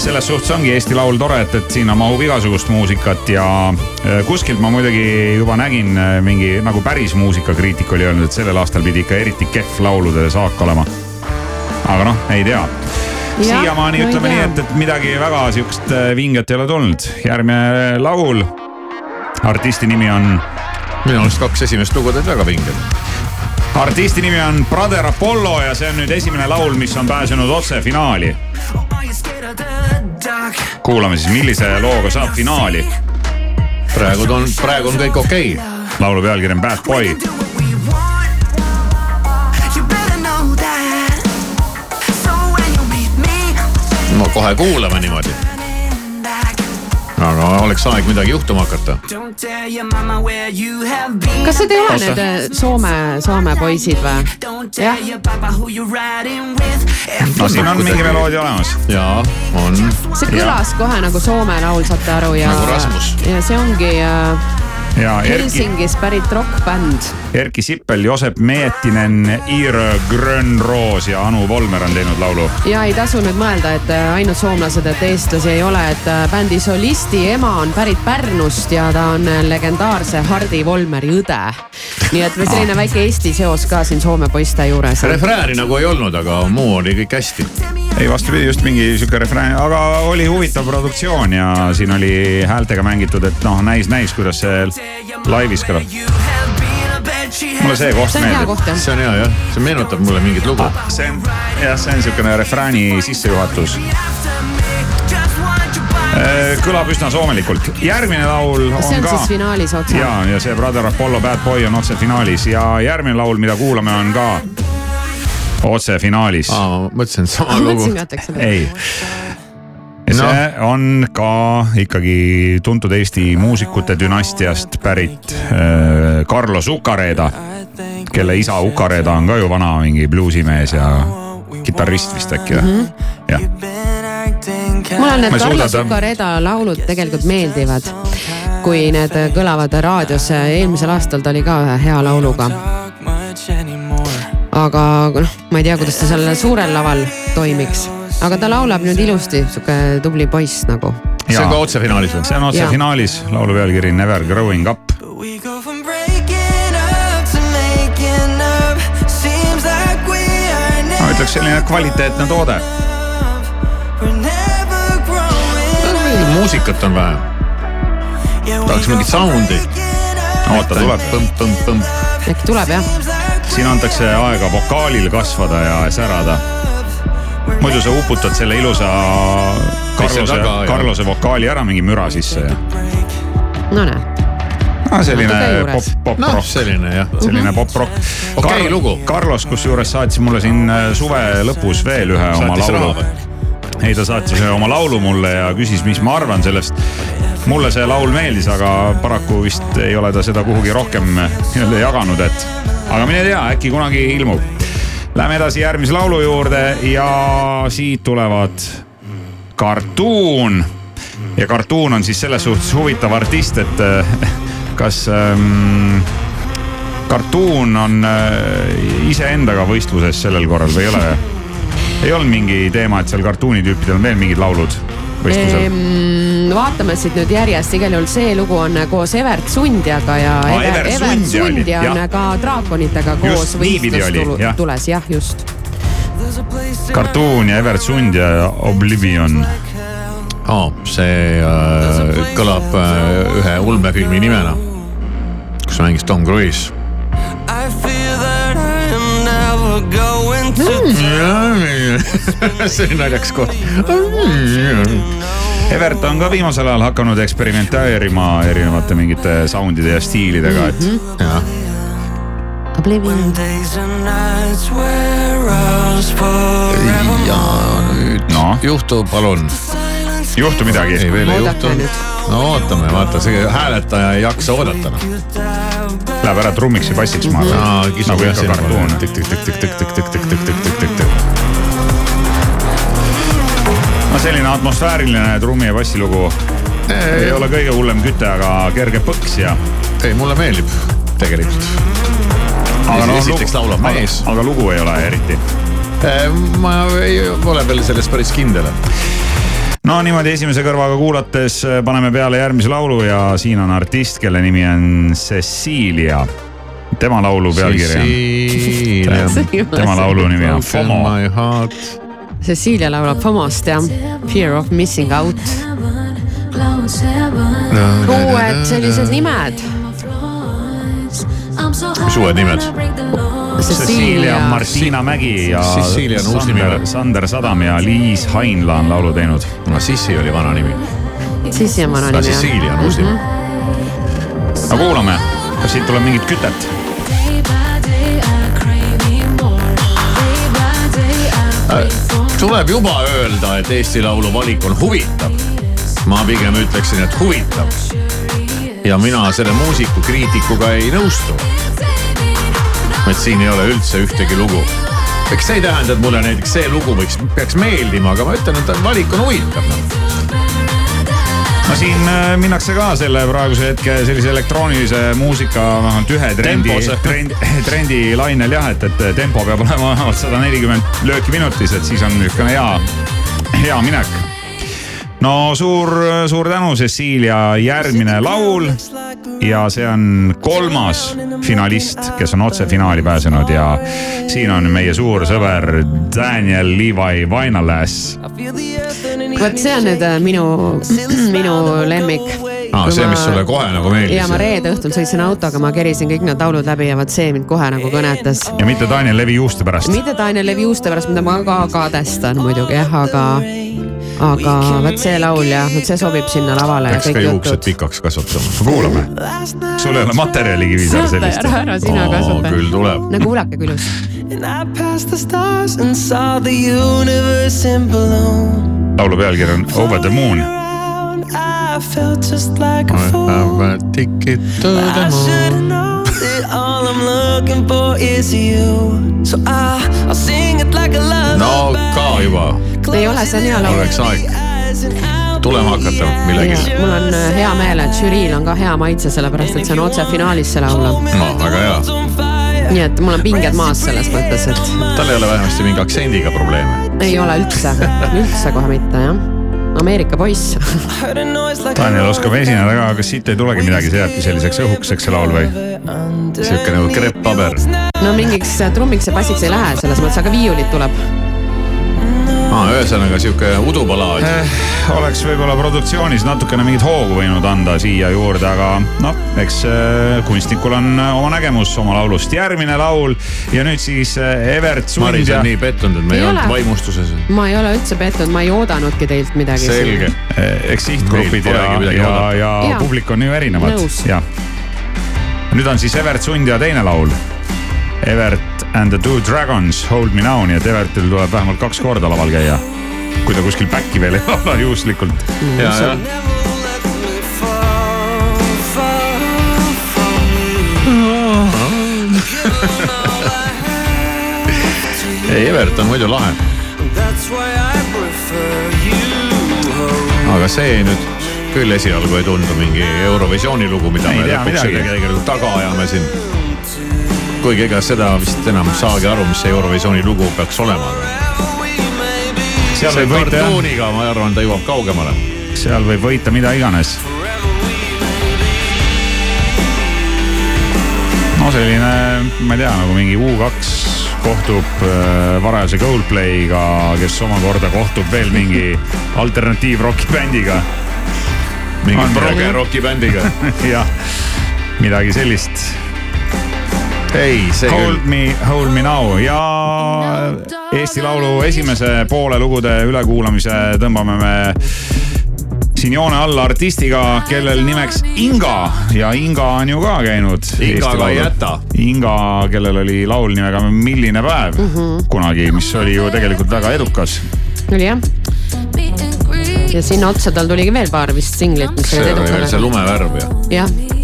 selles suhtes ongi Eesti Laul tore, et, et sinna mahub igasugust muusikat ja äh, kuskilt ma muidugi juba nägin äh, mingi nagu päris muusikakriitik oli öelnud, et sellel aastal pidi ikka eriti kehv laulude saak olema. aga noh, ei tea siiamaani no ütleme nii, et, et midagi väga sihukest äh, vinget ei ole tulnud. järgmine laul, artisti nimi on. minu arust kaks esimest lugu olid väga vinged artisti nimi on Brother Apollo ja see on nüüd esimene laul, mis on pääsenud otse finaali. kuulame siis, millise looga saab finaali. praegu on, praegu on kõik okei okay.. laulu pealkiri on Bad Boy. No kohe kuulame niimoodi. aga oleks aeg midagi juhtuma hakata. kas need ei ole Oota. need Soome, Soome poisid või? jah, no siin on mingi meloodia olemas. jaa, on. see kõlas kohe nagu Soome laul, saate aru ja Nagu Rasmus.. ja see ongi äh, ja Erki, Helsingis pärit rokkbänd. Erki Sippel, Joosep Meetinen, Iir Grönroos ja Anu Volmer on teinud laulu. ja ei tasu nüüd mõelda, et äh, ainult soomlased, et eestlasi ei ole, et äh, bändi solisti ema on pärit Pärnust ja ta on äh, legendaarse Hardi Volmeri õde. nii et selline väike Eesti seos ka siin Soome poiste juures. refrääni nagu ei olnud, aga muu oli kõik hästi. ei vastupidi, just mingi sihuke refrään, aga oli huvitav produktsioon ja siin oli häältega mängitud, et noh, näis, näis, kuidas see laivis kõlab. Mulle see koht See on hea meeldib see on hea jah, see meenutab mulle mingit lugu. see on, jah, see on siukene refrääni sissejuhatus. kõlab üsna soomelikult, järgmine laul on, see on ka siis finaalis otsa. ja, ja see Brother Apollo Bad Boy on otse finaalis ja järgmine laul, mida kuulame, on ka otse finaalis. aa, ma mõtlesin, sama ma lugu ka, ei. Ja Noh. see on ka ikkagi tuntud Eesti muusikute dünastiast pärit äh, Carlos Ukareda, kelle isa Ukareda on ka ju vana mingi bluusimees ja kitarrist vist äkki või mm? -hmm. jah, mulle need Carlos Ukareda laulud tegelikult meeldivad, kui need kõlavad raadios. eelmisel aastal ta oli ka ühe hea lauluga. aga noh, ma ei tea, kuidas ta seal suurel laval toimiks, aga ta laulab nüüd ilusti, sihuke tubli poiss nagu. see on ka otse finaalis või? see on otse Jaa. finaalis, laulu pealkiri Never growing up. ma ütleks selline kvaliteetne toode. muusikat on vähe. tahaks mingit sound'i. oota, tuleb. põmp-põmp-põmp. äkki tuleb jah? siin antakse aega vokaalil kasvada ja särada. Muidu sa uputad selle ilusa jah. Carlose vokaali ära mingi müra sisse ja. no näe, no selline pop juures., pop noh, rock, selline jah. selline pop rock. Okei lugu. Carlos kusjuures saatis mulle siin äh, suve lõpus veel ühe oma Saatis laulu raha või?. ei, ta saatis ühe oma laulu mulle ja küsis, mis ma arvan sellest. mulle see laul meeldis, aga paraku vist ei ole ta seda kuhugi rohkem nii-öelda jaganud, et aga mine tea, äkki kunagi ilmub. Läheme edasi järgmise laulu juurde ja siit tulevad Cartoon ja Cartoon on siis selles suhtes huvitav artist, et äh, kas ähm, Cartoon on äh, iseendaga võistluses sellel korral või ei ole? ei olnud mingi teema, et seal kartuuni tüüpidel on veel mingid laulud võistlusel? vaatame siit nüüd järjest, igal juhul see lugu on koos Evert Sundjaga ja Aa, Ever, Evert Evert Sundja oli, Sundja on ka draakonitega koos Just, niipidi oli, võistlus jah. just. kartuun ja Evert Sund ja Oblivion. aa, see äh, kõlab äh, ühe ulmefilmi nimena, kus mängis Tom Cruise. see oli naljakas koht. Evert on ka viimasel ajal hakanud eksperimenteerima erinevate mingite sound'ide ja stiilidega, et jah. Oblivion. ja nüüd Noh. juhtub, palun. juhtu midagi. ei, veel ei juhtu no ootame, vaata, see hääletaja ei jaksa oodata noh läheb ära trummiks ja bassiks ma arvan. nagu ikka kartuun. no selline atmosfääriline trummi ja bassi lugu. ei ole kõige hullem küte, aga kerge põks ja. ei, mulle meeldib tegelikult. aga no esiteks laulab mees. aga lugu ei ole eriti. ma ei ole veel selles päris kindel no niimoodi esimese kõrvaga kuulates äh, paneme peale järgmise laulu ja siin on artist, kelle nimi on Cecilia. tema laulu pealkiri on, tema laulu nimi on FOMO. Cecilia laulab FOMO-st ja Fear of missing out. uued sellised nimed. mis uued nimed? Cecilia, Martina Mägi ja Cecilia on uus nimi Sander? Sander Sadam ja Liis Hainla on laulu teinud. no Sissi oli vana nimi. Sissi on vana nimi jah. Cecilia on uus nimi. no kuulame, kas siit tuleb mingit kütet? tuleb juba öelda, et Eesti Laulu valik on huvitav. ma pigem ütleksin, et huvitav. ja mina selle muusiku kriitikuga ei nõustu. Et siin ei ole üldse ühtegi lugu. eks see ei tähenda, et mulle näiteks see lugu võiks, peaks meeldima, aga ma ütlen, et valik on huvitav noh. no siin äh, minnakse ka selle praeguse hetke sellise elektroonilise muusika vähemalt ühe trendi trendi, trendi lainel jah, et, et tempo peab olema vähemalt sada nelikümmend lööki minutis, et siis on niisugune hea, hea minek. no suur, suur tänu, Cecilia, järgmine laul ja see on kolmas finalist, kes on otse finaali pääsenud ja siin on meie suur sõber Daniel Levi Vainalas vot see on nüüd äh, minu, minu lemmik. aa, see, mis sulle kohe nagu meeldis. ja ma reede õhtul sõitsin autoga, ma kerisin kõik need laulud läbi ja vot see mind kohe nagu kõnetas. ja mitte Daniel Levi juuste pärast. mitte Daniel Levi juuste pärast, mida ma ka kadestan muidugi jah, aga, aga vot see laul ja vot see sobib sinna lavale Peaks ka kõik juuksed jutud. pikaks kasvatama. kuulame. sul ei ole materjali Kivisaar sellist. ära, ära sina kasvata. küll tuleb. no kuulake kui ilus. And I passed the stars and saw the universe in balloon. laulu pealkiri on Over the Moon. I felt just like a fool. ticket to I should've known that all I'm looking for is you. So I, I'll sing it like a lullaby. no ka juba, ei ole, see on hea laul. oleks aeg tulema hakata millegile. mul on äh, hea meel, et žüriil on ka hea maitse, sellepärast et see on otse finaalis see laul. no väga hea, nii et mul on pinged maas selles mõttes, et tal ei ole vähemasti mingi aktsendiga probleeme. ei ole üldse, üldse kohe mitte jah. Ameerika poiss. Daniel oskab esineda ka, kas siit ei tulegi midagi, see jääbki selliseks õhukeseks see laul või? sihuke nagu krepppaber. no mingiks trummiks ja bassiks ei lähe selles mõttes, aga viiulit tuleb. aa, ühesõnaga sihuke udupalaad. Eh, oleks võib-olla produktsioonis natukene mingit hoogu võinud anda siia juurde, aga noh, eks äh, kunstnikul on äh, oma nägemus oma laulust. järgmine laul ja nüüd siis äh, Evert Maris Sund ja on nii pettunud, et me Ei ei olnud ole. vaimustuses. ma ei ole üldse pettunud, ma ei oodanudki teilt midagi. selge. Eh, eks sihtgrupid ja ja, oodata. ja Jaa. publik on ju erinevad jah. nüüd on siis Evert Sund ja teine laul. Evert and the Two Dragons Hold me now, nii et Evertil tuleb vähemalt kaks korda laval käia. kui ta kuskil back'i veel ei laula juhuslikult. ja, ja ei, Evert on muidu lahe, aga see nüüd küll esialgu ei tundu mingi Eurovisiooni lugu, mida Ei me lõpuks tegelikult taga ajame siin. Kuigi ega seda vist enam saagi aru, mis see Eurovisiooni lugu peaks olema. seal võib võita jah, ma arvan, ta jõuab kaugemale. seal võib võita mida iganes. no selline, ma ei tea, nagu mingi U2 kohtub äh, varajase Coldplay'ga, kes omakorda kohtub veel mingi alternatiivroki bändiga. mingi On midagi- proge roki bändiga. jah, midagi sellist. ei, see Hold küll. me, hold me now ja Eesti Laulu esimese poole lugude ülekuulamise tõmbame me siin joone alla artistiga, kellel nimeks Inga ja Inga on ju ka käinud. Ingaga ei jäta. Inga, kellel oli laul nimega Milline päev mm -hmm. kunagi, mis oli ju tegelikult väga edukas. oli jah. ja sinna otsa tal tuligi veel paar vist singlit, mis see olid oli veel see edukad. lumevärv ja jah.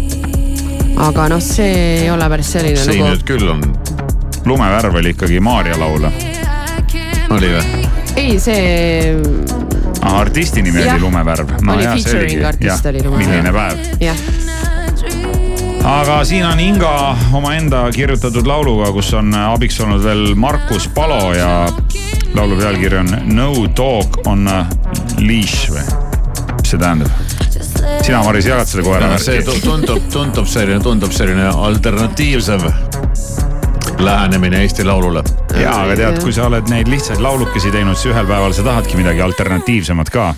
Aga noh, see ei ole päris selline siin lugu nüüd. küll on, lumevärv oli ikkagi Maarja laul. oli või? ei, see artisti nimi Jah. oli Lumevärv. Oli featuring artist oli Lumevärv. milline päev jah, aga siin on Inga omaenda kirjutatud lauluga, kus on abiks olnud veel Markus Palo ja laulu pealkiri on No dog on a leash või? mis see tähendab? sina, Maris, jagad seda koera see tu- värki? tundub, tundub selline, tundub selline alternatiivsem lähenemine Eesti Laulule. ja, aga tead, kui sa oled neid lihtsaid laulukesi teinud, siis ühel päeval sa tahadki midagi alternatiivsemat ka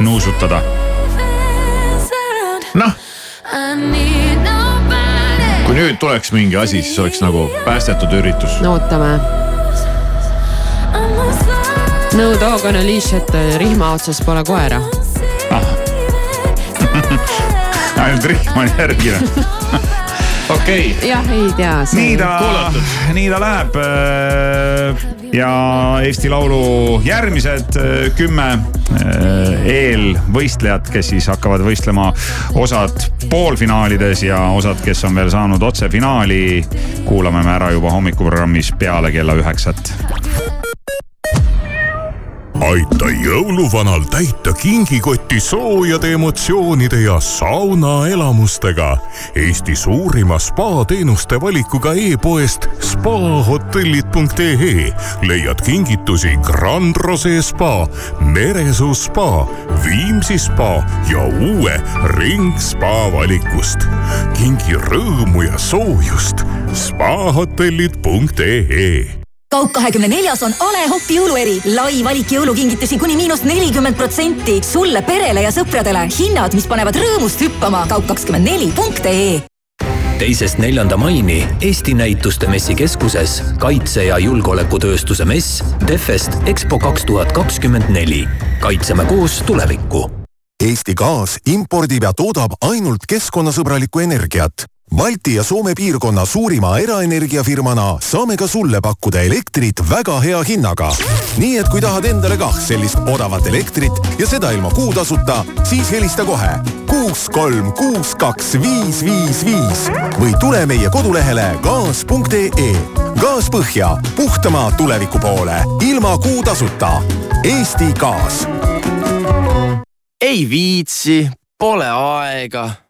nuusutada. noh, kui nüüd tuleks mingi asi, siis oleks nagu päästetud üritus. no ootame. no dog on a leash, et rihma otsas pole koera. Ainult rihm on järgi. okei okay., jah, ei tea. nii ta, nii ta läheb. ja Eesti Laulu järgmised äh, kümme äh, eelvõistlejat, kes siis hakkavad võistlema osad poolfinaalides ja osad, kes on veel saanud otsefinaali, kuulame me ära juba hommikuprogrammis peale kella üheksat aita jõuluvanal täita kingikotti soojade emotsioonide ja saunaelamustega. Eesti suurima spaateenuste valikuga e-poest spahotellid.ee leiad kingitusi Grand Rose spa, Meresuu spa, Viimsi spa ja uue Ring spa valikust. kingi rõõmu ja soojust spahotellid.ee kaup kahekümne neljas on A Le Hopp jõulueri. lai valik jõulukingitusi kuni miinus nelikümmend protsenti. sulle, perele ja sõpradele. hinnad, mis panevad rõõmust hüppama. kaup kakskümmend neli punkt ee teisest neljanda maini Eesti Näituste Messikeskuses kaitse- ja julgeolekutööstuse mess Defest EXPO kaks tuhat kakskümmend neli. kaitseme koos tulevikku. Eesti Gaas impordib ja toodab ainult keskkonnasõbralikku energiat Balti ja Soome piirkonna suurima eraenergiafirmana saame ka sulle pakkuda elektrit väga hea hinnaga. nii et kui tahad endale kah sellist odavat elektrit ja seda ilma kuutasuta, siis helista kohe kuus, kolm, kuus, kaks, viis, viis, viis või tule meie kodulehele gaas.ee. gaas põhja, puhtama tuleviku poole, ilma kuutasuta. Eesti Gaas. ei viitsi, pole aega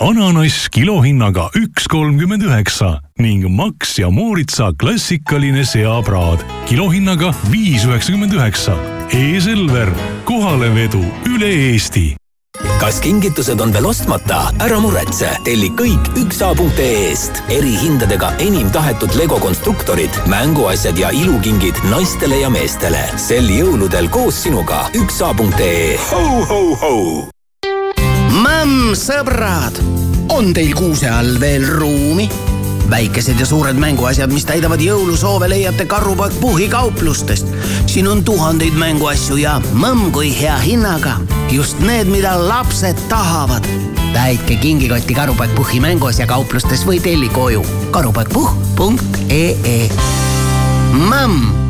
ananass kilohinnaga üks kolmkümmend üheksa ning Max ja Mooritsa klassikaline seapraad kilohinnaga viis üheksakümmend üheksa. E-Selver, kohalevedu üle Eesti kas kingitused on veel ostmata? ära muretse, telli kõik üksa.ee-st. erihindadega enim tahetud Lego konstruktorid, mänguasjad ja ilukingid naistele ja meestele. sel jõuludel koos sinuga üksa.ee. Mämm, sõbrad, on teil kuuse all veel ruumi? väikesed ja suured mänguasjad, mis täidavad jõulusoove, leiate Karupoeg Puhhi kauplustest. siin on tuhandeid mänguasju ja mõmm kui hea hinnaga. just need, mida lapsed tahavad. täitke kingikotti Karupoeg Puhhi mänguasja kauplustes või telli koju karupoegpuhh.ee. mõmm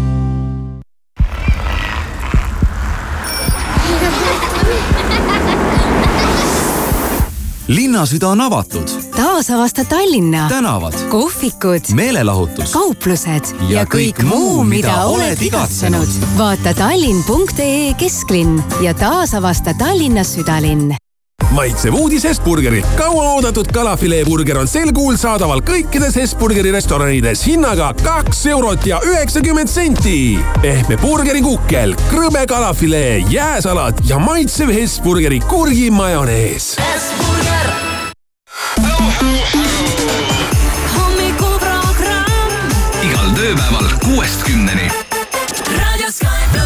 linnasüda on avatud. taasavasta Tallinna. tänavad, kohvikud, meelelahutus, kauplused ja kõik muu, mida oled igatsenud. vaata tallinn.ee kesklinn ja taasavasta Tallinnas südalinn maitsev uudis Hesburgerilt. kauaoodatud kalafileeburger on sel kuul saadaval kõikides Hesburgeri restoranides hinnaga kaks eurot ja üheksakümmend senti. pehme burgerikukkel, krõbe kalafilee, jääsalat ja maitsev Hesburgeri kurgimajonees. hommikuprogramm. igal tööpäeval kuuest kümneni. raadio Sky pluss.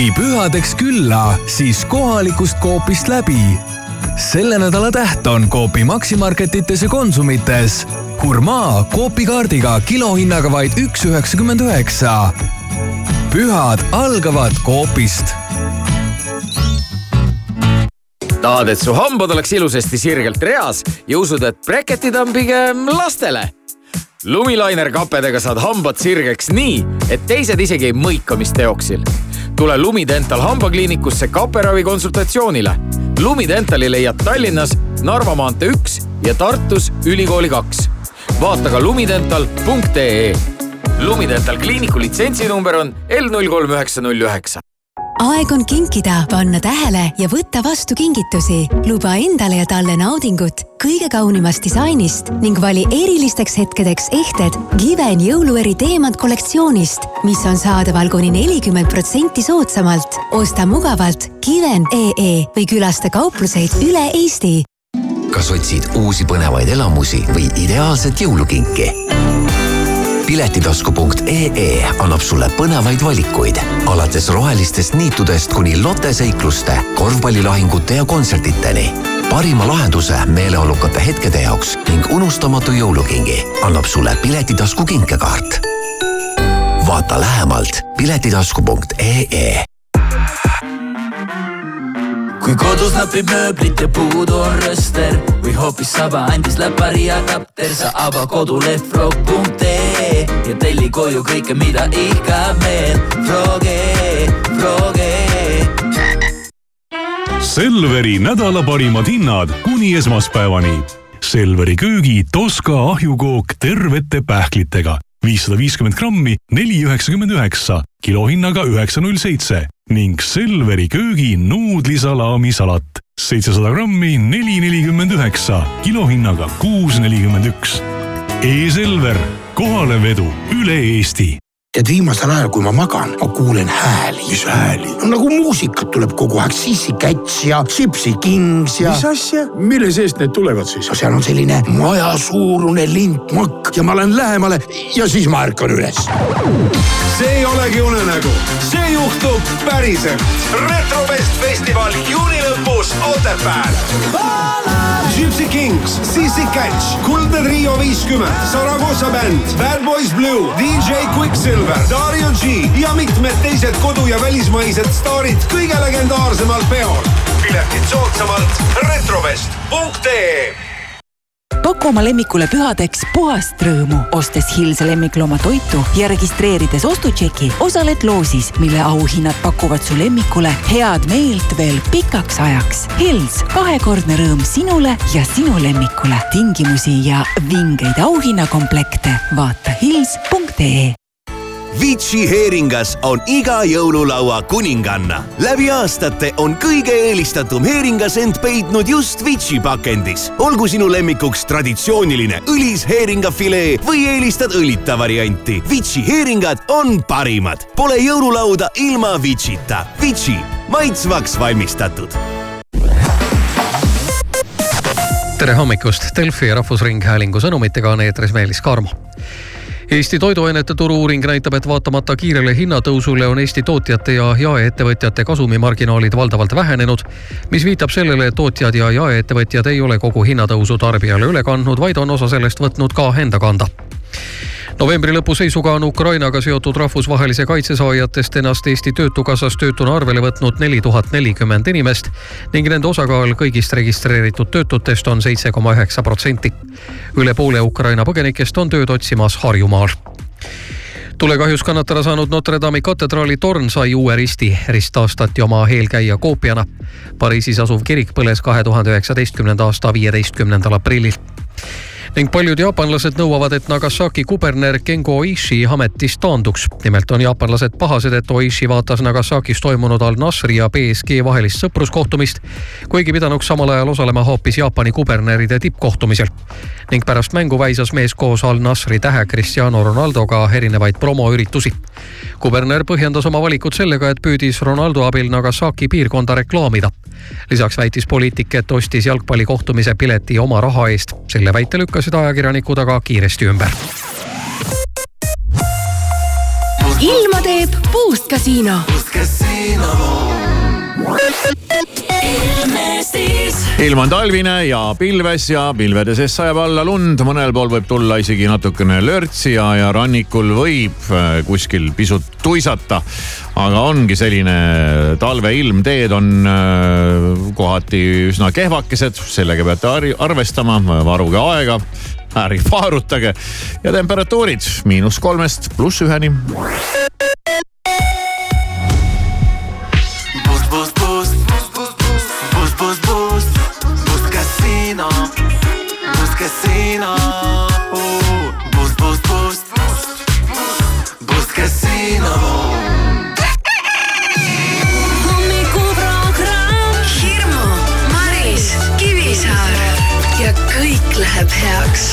Kui pühadeks külla, siis kohalikust Coopist läbi. selle nädala täht on Coopi Maximarketites ja Konsumites. hurmaa Coopi kaardiga kilohinnaga vaid üks üheksakümmend üheksa. pühad algavad Coopist tahad, et su hambad oleks ilusasti sirgelt reas ja usud, et breketid on pigem lastele? lumilainer kapedega saad hambad sirgeks nii, et teised isegi ei mõika, mis teoksil. Tule Lumidental hambakliinikusse kaperavi konsultatsioonile. Lumidentali leiad Tallinnas Narva maantee üks ja Tartus Ülikooli kaks. vaata ka lumidental.ee. Lumidental kliiniku litsentsinumber on L null kolm üheksa null üheksa aeg on kinkida, panna tähele ja võtta vastu kingitusi. luba endale ja talle naudingut kõige kaunimast disainist ning vali erilisteks hetkedeks ehted Given jõulueri teemant kollektsioonist, mis on saadaval kuni nelikümmend protsenti soodsamalt. osta mugavalt Given.ee või külasta kaupluseid üle Eesti. kas otsid uusi põnevaid elamusi või ideaalset jõulukinki? piletitasku.ee annab sulle põnevaid valikuid, alates rohelistest niitudest kuni loteseikluste, korvpallilahingute ja kontsertideni. parima lahenduse meeleolukate hetkede jaoks ning unustamatu jõulukingi annab sulle Piletitasku kinkekaart. vaata lähemalt piletitasku.ee kui kodus napib mööblit ja puudu on rööster või hoopis saba andis läpari adapter, sa ava koduleht frog.ee ja telli koju kõike, mida ihkab meel. Froge, Froge. Selveri nädala parimad hinnad kuni esmaspäevani. Selveri köögi Toska ahjukook tervete pähklitega viissada viiskümmend grammi, neli üheksakümmend üheksa, kilohinnaga üheksa null seitse ning Selveri köögi nuudlisalaamisalat seitsesada grammi, neli nelikümmend üheksa, kilohinnaga kuus nelikümmend üks. E-Selver, kohalevedu üle Eesti tead, viimasel ajal, kui ma magan, ma kuulen hääli. mis hääli? no nagu muusikat tuleb kogu aeg, Sissi Cats ja Gypsy Kings ja. mis asja, mille seest need tulevad siis? no seal on selline majasuurune lintmakk ja ma lähen lähemale ja siis ma ärkan üles. see ei olegi unenägu, see juhtub päriselt. retrofest festival juuni lõpus Otepääl. Gypsy Kings, Sissi Catch, Kuldne Trio viiskümmend, Saragossa bänd, Bad Boys Blue, DJ Quicksilver, Dario G ja mitmed teised kodu- ja välismaised staarid kõige legendaarsemal peol. piletid soodsamalt retrovest.ee paku oma lemmikule pühadeks puhast rõõmu, ostes Hills lemmiklooma toitu ja registreerides ostutšeki, osaled loosis, mille auhinnad pakuvad su lemmikule head meelt veel pikaks ajaks. Hills, kahekordne rõõm sinule ja sinu lemmikule. tingimusi ja vingeid auhinnakomplekte vaata hills.ee Vici heeringas on iga jõululaua kuninganna. läbi aastate on kõige eelistatum heeringas end peitnud just Vici pakendis. olgu sinu lemmikuks traditsiooniline õlis heeringafilee või eelistad õlita varianti. Vici heeringad on parimad. Pole jõululauda ilma Vicita. Vici, maitsvaks valmistatud tere hommikust, Delfi Rahvusringhäälingu sõnumitega on eetris Meelis Karmo Eesti toiduainete turu-uuring näitab, et vaatamata kiirele hinnatõusule on Eesti tootjate ja jaeettevõtjate kasumimarginaalid valdavalt vähenenud, mis viitab sellele, et tootjad ja jaeettevõtjad ei ole kogu hinnatõusu tarbijale üle kandnud, vaid on osa sellest võtnud ka enda kanda novembri lõpu seisuga on Ukrainaga seotud rahvusvahelise kaitse saajatest ennast Eesti Töötukassas töötuna arvele võtnud neli tuhat nelikümmend inimest ning nende osakaal kõigist registreeritud töötutest on seitse koma üheksa protsenti. üle poole Ukraina põgenikest on tööd otsimas Harjumaal tulekahjus kannatada saanud Notre Dame'i katedraali torn sai uue risti. rist taastati oma eelkäija koopiana. Pariisis asuv kirik põles kahe tuhande üheksateistkümnenda aasta viieteistkümnendal aprillil ning paljud jaapanlased nõuavad, et Nagasaki kuberner Kengo Oishi ametist taanduks. nimelt on jaapanlased pahased, et Oishi vaatas Nagasakis toimunud Al-Nasri ja BSG vahelist sõpruskohtumist, kuigi pidanuks samal ajal osalema hoopis Jaapani kuberneride tippkohtumisel. ning pärast mängu väisas mees koos Al-Nasri tähe Cristiano Ronaldoga erinevaid promoüritusi. kuberner põhjendas oma valikut sellega, et püüdis Ronaldo abil Nagasaki piirkonda reklaamida. lisaks väitis poliitik, et ostis jalgpallikohtumise pileti oma raha eest. selle väite lükkas lükkasid ajakirjanikud aga kiiresti ümber. ilma teeb Puust Casino. Ilm on talvine ja pilves ja pilvede sees sajab alla lund, mõnel pool võib tulla isegi natukene lörtsi ja, ja rannikul võib äh, kuskil pisut tuisata. aga ongi selline talveilm, teed on äh, kohati üsna kehvakesed, sellega peate arvestama, varuge aega ärge vaarutage ja temperatuurid miinus kolmest pluss üheni. Casino. Uh, boost, boost, boost. Boost Casino. hommikuprogramm. Hirmu, Maris, Kivisaar ja kõik läheb heaks.